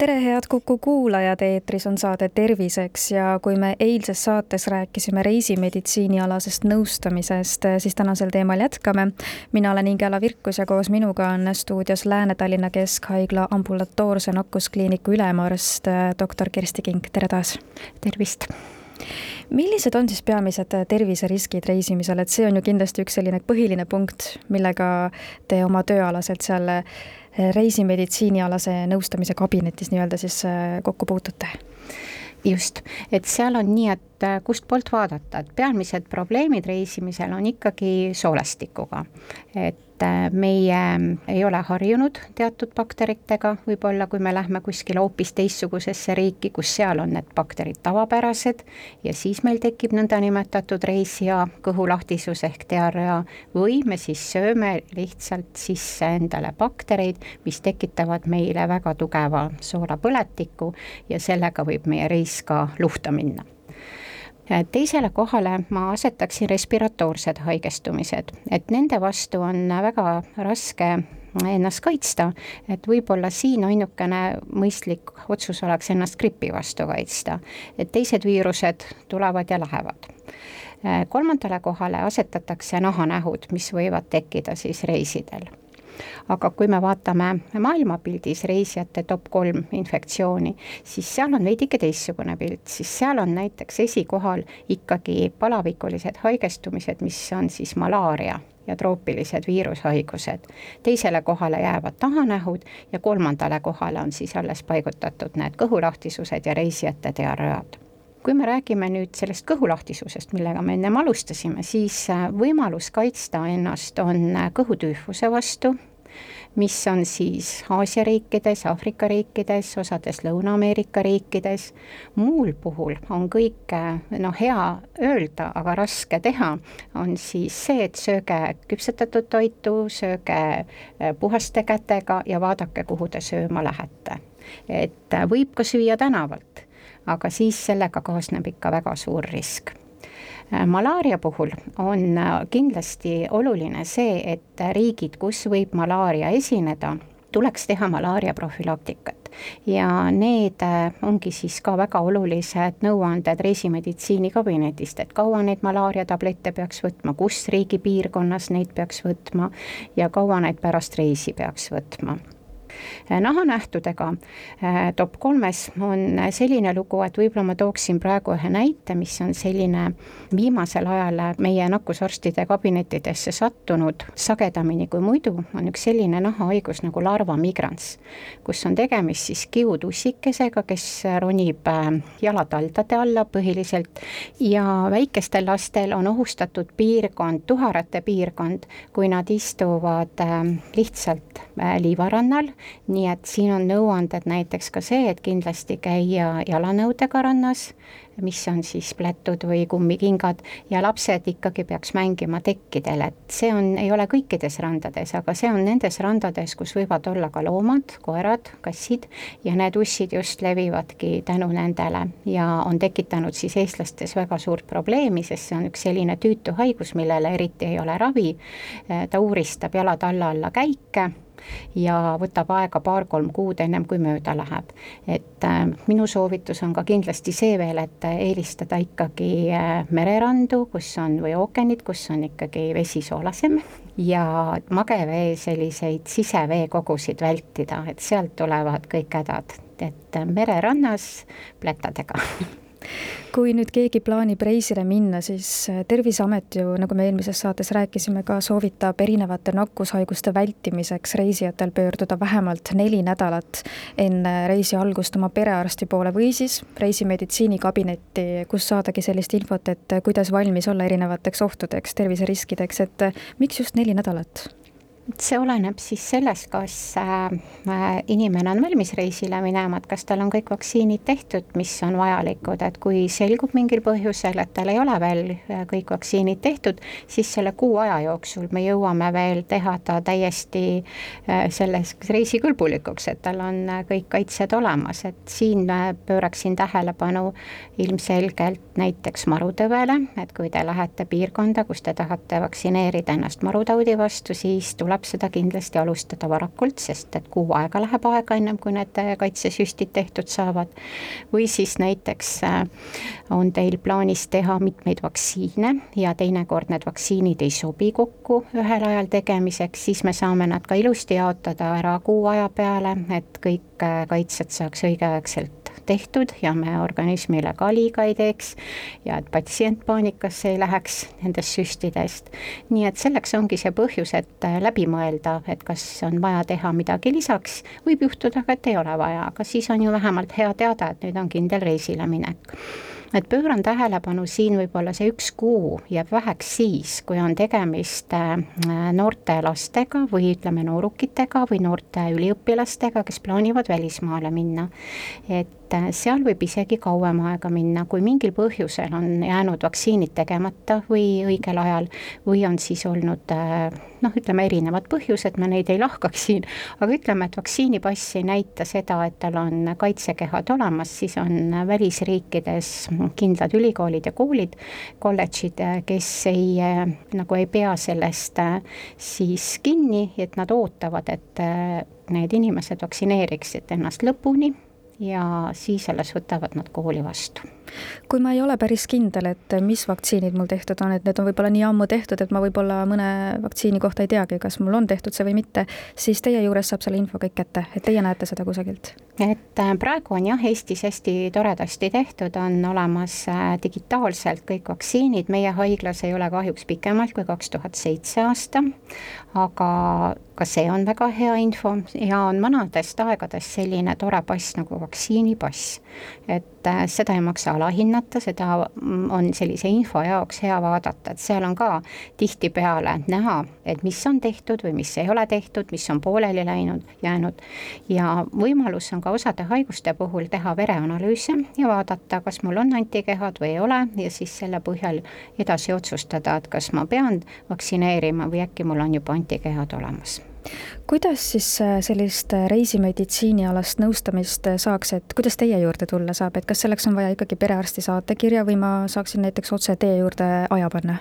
tere, head Kuku kuulajad, eetris on saade Terviseks ja kui me eilses saates rääkisime reisimeditsiinialasest nõustamisest, siis tänasel teemal jätkame. mina olen Ingela Virkus ja koos minuga on stuudios Lääne-Tallinna Keskhaigla ambulatoorse nakkuskliiniku ülemarst doktor Kersti Kink, tere taas! tervist! Millised on siis peamised terviseriskid reisimisel, et see on ju kindlasti üks selline põhiline punkt, millega te oma tööalaselt seal reisimeditsiinialase nõustamise kabinetis nii-öelda siis äh, kokku puutute? just, et seal on nii, et äh, kustpoolt vaadata, et peamised probleemid reisimisel on ikkagi soolestikuga. et et äh, meie ei ole harjunud teatud bakteritega, võib-olla kui me lähme kuskile hoopis teistsugusesse riiki, kus seal on need bakterid tavapärased ja siis meil tekib nõndanimetatud reisija kõhulahtisus ehk diarrea. Või me siis sööme lihtsalt sisse endale baktereid, mis tekitavad meile väga tugeva soolapõletiku ja sellega võib meie reis ka luhta minna teisele kohale ma asetaksin respiratoorsed haigestumised, et nende vastu on väga raske ennast kaitsta, et võib-olla siin ainukene mõistlik otsus oleks ennast gripi vastu kaitsta, et teised viirused tulevad ja lähevad. Kolmandale kohale asetatakse nahanähud, mis võivad tekkida siis reisidel aga kui me vaatame maailmapildis reisijate top kolm infektsiooni, siis seal on veidike teistsugune pilt, siis seal on näiteks esikohal ikkagi palavikulised haigestumised, mis on siis malaaria ja troopilised viirushaigused. teisele kohale jäävad tahanähud ja kolmandale kohale on siis alles paigutatud need kõhulahtisused ja reisijate diarread kui me räägime nüüd sellest kõhulahtisusest, millega me ennem alustasime, siis võimalus kaitsta ennast on kõhutüüfuse vastu, mis on siis Aasia riikides, Aafrika riikides, osades Lõuna-Ameerika riikides. muul puhul on kõike noh, hea öelda, aga raske teha, on siis see, et sööge küpsetatud toitu, sööge eh, puhaste kätega ja vaadake, kuhu te sööma lähete. et võib ka süüa tänavalt, aga siis sellega kaasneb ikka väga suur risk malaaria puhul on äh, kindlasti oluline see, et riigid, kus võib malaaria esineda, tuleks teha malaaria profülaktikat. Ja need äh, ongi siis ka väga olulised nõuanded reisimeditsiinikabinetist, et kaua neid malaariatablette peaks võtma, kus riigi piirkonnas neid peaks võtma ja kaua neid pärast reisi peaks võtma. Äh, nahanähtudega. Äh, top kolmes on selline lugu, et võib-olla ma tooksin praegu ühe näite, mis on selline viimasel ajal meie nakkusarstide kabinettidesse sattunud sagedamini kui muidu, on üks selline nahahaigus nagu larva migrans, kus on tegemist siis kiutussikesega, kes ronib äh, jalataldade alla põhiliselt ja väikestel lastel on ohustatud piirkond, tuharate piirkond, kui nad istuvad lihtsalt liivarannal nii et siin on nõuanded näiteks ka see, et kindlasti käia jalanõudega rannas, mis on siis plätud või kummikingad ja lapsed ikkagi peaks mängima tekkidel, et see on, ei ole kõikides randades, aga see on nendes randades, kus võivad olla ka loomad, koerad, kassid ja need ussid just levivadki tänu nendele ja on tekitanud siis eestlastes väga suurt probleemi, sest see on üks selline tüütu haigus, millele eriti ei ole ravi. ta uuristab jalad alla alla käike ja võtab aega paar-kolm kuud, ennem kui mööda läheb. et äh, minu soovitus on ka kindlasti see veel, et eelistada ikkagi äh, mererandu, kus on, või ookeanid, kus on ikkagi vesi soolasem ja magevee selliseid siseveekogusid vältida, et sealt tulevad kõik hädad, et mererannas plätadega kui nüüd keegi plaanib reisile minna, siis äh, Terviseamet ju, nagu me eelmises saates rääkisime ka, soovitab erinevate nakkushaiguste vältimiseks reisijatel pöörduda vähemalt neli nädalat enne reisi algust oma perearsti poole või siis reisimeditsiinikabinetti, kus saadagi sellist infot, et kuidas valmis olla erinevateks ohtudeks, terviseriskideks, et miks just neli nädalat? See oleneb siis sellest, kas äh, inimene on valmis reisile minema, et kas tal on kõik vaktsiinid tehtud, mis on vajalikud, et kui selgub mingil põhjusel, et tal ei ole veel äh, kõik vaktsiinid tehtud, siis selle kuu aja jooksul me jõuame veel teha ta täiesti äh, selles reisikõlbulikuks, et tal on kõik kaitsed olemas, et siin pööraksin tähelepanu ilmselgelt näiteks marutõvele, et kui te lähete piirkonda, kus te tahate vaktsineerida ennast marutaudi vastu, siis tuleb seda kindlasti alustada varakult, sest et kuu aega läheb aega, ennem kui need kaitsesüstid tehtud saavad. või siis näiteks äh, on teil plaanis teha mitmeid vaktsiine ja teinekord need vaktsiinid ei sobi kokku ühel ajal tegemiseks, siis me saame nad ka ilusti jaotada ära kuu aja peale, et kõik äh, kaitsed saaks õigeaegselt tehtud ja me organismile ka liiga ei teeks ja et patsient paanikasse ei läheks nendest süstidest. nii et selleks ongi see põhjus, et läbi mõelda, et kas on vaja teha midagi lisaks, võib juhtuda ka, et ei ole vaja, aga siis on ju vähemalt hea teada, et nüüd on kindel reisile minek et pööran tähelepanu siin võib-olla see üks kuu jääb väheks siis, kui on tegemist äh, noorte lastega või ütleme, noorukitega või noorte üliõpilastega, kes plaanivad välismaale minna. et et äh, seal võib isegi kauem aega minna, kui mingil põhjusel on jäänud vaktsiinid tegemata või õigel ajal või on siis olnud äh, noh, ütleme erinevad põhjused, ma neid ei lahkaks siin, aga ütleme, et vaktsiinipass ei näita seda, et tal on kaitsekehad olemas, siis on välisriikides kindlad ülikoolid ja koolid, kolledžid, kes ei, äh, nagu ei pea sellest siis kinni, et nad ootavad, et need inimesed vaktsineeriksid ennast lõpuni ja siis alles võtavad nad kooli vastu. Kui ma ei ole päris kindel, et mis vaktsiinid mul tehtud on, et need on võib-olla nii ammu tehtud, et ma võib-olla mõne vaktsiini kohta ei teagi, kas mul on tehtud see või mitte, siis teie juures saab selle info kõik kätte, et teie näete seda kusagilt? et äh, praegu on jah, Eestis hästi toredasti tehtud, on olemas äh, digitaalselt kõik vaktsiinid, meie haiglas ei ole kahjuks pikemalt kui kaks tuhat seitse aasta, aga ka see on väga hea info ja on vanadest aegadest selline tore pass nagu vaktsiinipass. et äh, seda ei maksa alahinnata, seda on sellise info jaoks hea vaadata, et seal on ka tihtipeale näha, et mis on tehtud või mis ei ole tehtud, mis on pooleli läinud, jäänud. ja võimalus on ka osade haiguste puhul teha vereanalüüse ja vaadata, kas mul on antikehad või ei ole ja siis selle põhjal edasi otsustada, et kas ma pean vaktsineerima või äkki mul on juba antikehad olemas kuidas siis äh, sellist äh, reisimeditsiinialast nõustamist äh, saaks, et kuidas teie juurde tulla saab, et kas selleks on vaja ikkagi perearsti saatekirja või ma saaksin näiteks otse teie juurde aja panna?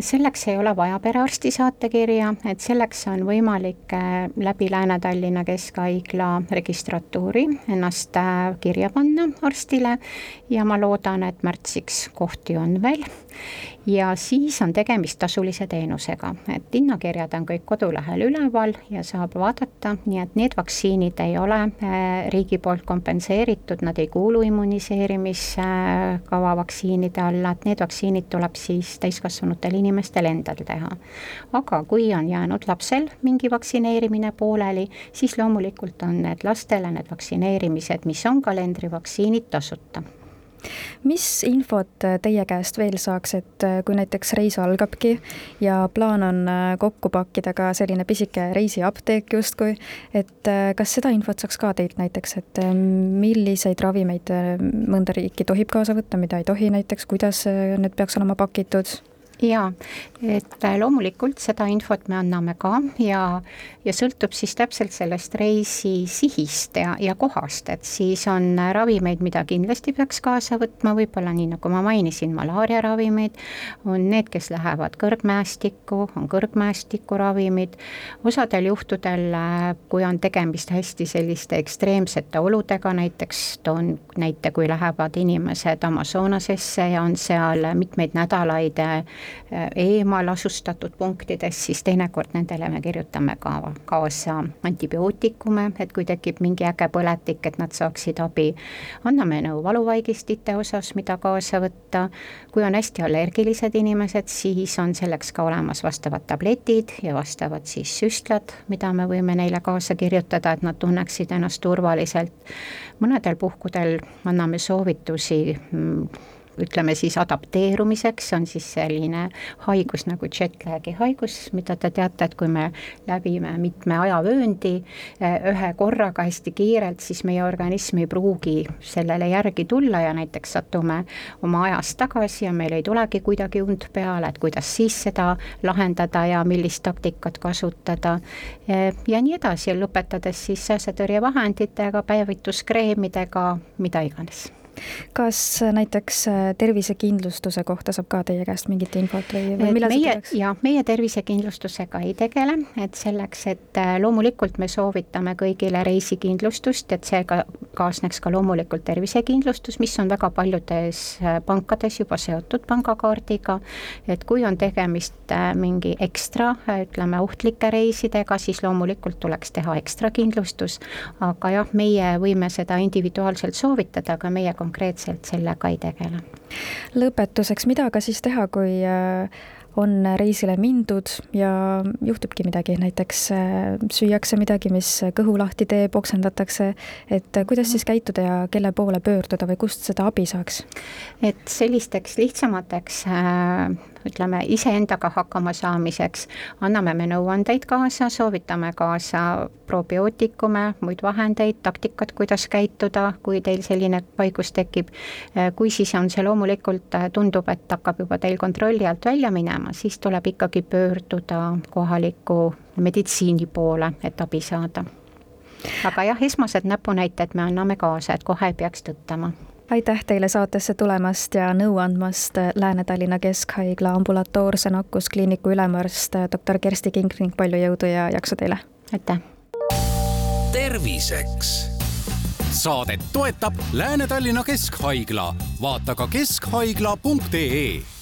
Selleks ei ole vaja perearsti saatekirja, et selleks on võimalik läbi Lääne-Tallinna Keskhaigla registratuuri ennast kirja panna arstile ja ma loodan, et märtsiks kohti on veel. Ja siis on tegemist tasulise teenusega, et hinnakirjad on kõik kodulehel üleval ja saab vaadata, nii et need vaktsiinid ei ole äh, riigi poolt kompenseeritud, nad ei kuulu immuniseerimiskava vaktsiinide alla, et need vaktsiinid tuleb siis täiskasvanutel inimestel endal teha. aga kui on jäänud lapsel mingi vaktsineerimine pooleli, siis loomulikult on need lastele need vaktsineerimised, mis on kalendrivaktsiinid, tasuta mis infot äh, teie käest veel saaks, et äh, kui näiteks reis algabki ja plaan on äh, kokku pakkida ka selline pisike reisiapteek justkui, et kas seda infot saaks ka teilt näiteks, et milliseid ravimeid mõnda riiki tohib kaasa võtta, mida ei tohi näiteks, kuidas need peaks olema pakitud? Jaa, et äh, loomulikult seda infot me anname ka ja, ja sõltub siis täpselt sellest reisi sihist ja, ja kohast, et siis on ravimeid, mida kindlasti peaks kaasa võtma, võib-olla nii, nagu ma mainisin, malaariaravimid, on need, kes lähevad kõrgmäestikku, on kõrgmäestiku ravimid, osadel juhtudel, äh, kui on tegemist hästi selliste ekstreemsete oludega, näiteks toon näite, kui lähevad inimesed Amazonasesse ja on seal mitmeid nädalaid Äh, eemal asustatud punktides, siis teinekord nendele me kirjutame ka kaasa antibiootikume, et kui tekib mingi äge põletik, et nad saaksid abi. anname nõu valuvaigistite osas, mida kaasa võtta, kui on hästi allergilised inimesed, siis on selleks ka olemas vastavad tabletid ja vastavad siis süstlad, mida me võime neile kaasa kirjutada, et nad tunneksid ennast turvaliselt. mõnedel puhkudel anname soovitusi mm, ütleme siis adapteerumiseks, on siis selline haigus nagu jetlag'i haigus, mida te teate, et kui me läbime mitme ajavööndi eh, ühe korraga hästi kiirelt, siis meie organism ei pruugi sellele järgi tulla ja näiteks satume oma ajas tagasi ja meil ei tulegi kuidagi und peale, et kuidas siis seda lahendada ja millist taktikat kasutada. Eh, ja nii edasi, lõpetades siis sääsetõrjevahenditega, päevituskreemidega, mida iganes kas näiteks äh, tervisekindlustuse kohta saab ka teie käest mingit infot või, või millal meie, jah, meie tervisekindlustusega ei tegele, et selleks, et äh, loomulikult me soovitame kõigile reisikindlustust, et seega kaasneks ka loomulikult tervisekindlustus, mis on väga paljudes äh, pankades juba seotud pangakaardiga, et kui on tegemist mingi ekstra, ütleme, ohtlike reisidega, siis loomulikult tuleks teha ekstra kindlustus, aga jah, meie võime seda individuaalselt soovitada, aga meie konkreetselt sellega ei tegele. lõpetuseks, mida aga siis teha, kui äh, on reisile mindud ja juhtubki midagi, näiteks äh, süüakse midagi, mis kõhu lahti teeb, oksendatakse, et kuidas siis käituda ja kelle poole pöörduda või kust seda abi saaks? et sellisteks lihtsamateks äh, ütleme, iseendaga hakkama saamiseks. Anname me nõuandeid kaasa, soovitame kaasa probiootikume, muid vahendeid, taktikat, kuidas käituda, kui teil selline haigus tekib. kui siis on see loomulikult, tundub, et hakkab juba teil kontrolli alt välja minema, siis tuleb ikkagi pöörduda kohaliku meditsiini poole, et abi saada. Aga jah, esmased näpunäited me anname kaasa, et kohe ei peaks tõttama aitäh teile saatesse tulemast ja nõu andmast, Lääne-Tallinna Keskhaigla ambulatoorse nakkuskliiniku ülemarst doktor Kersti King ning palju jõudu ja jaksu teile! aitäh! terviseks saadet toetab Lääne-Tallinna Keskhaigla, vaata ka keskhaigla.ee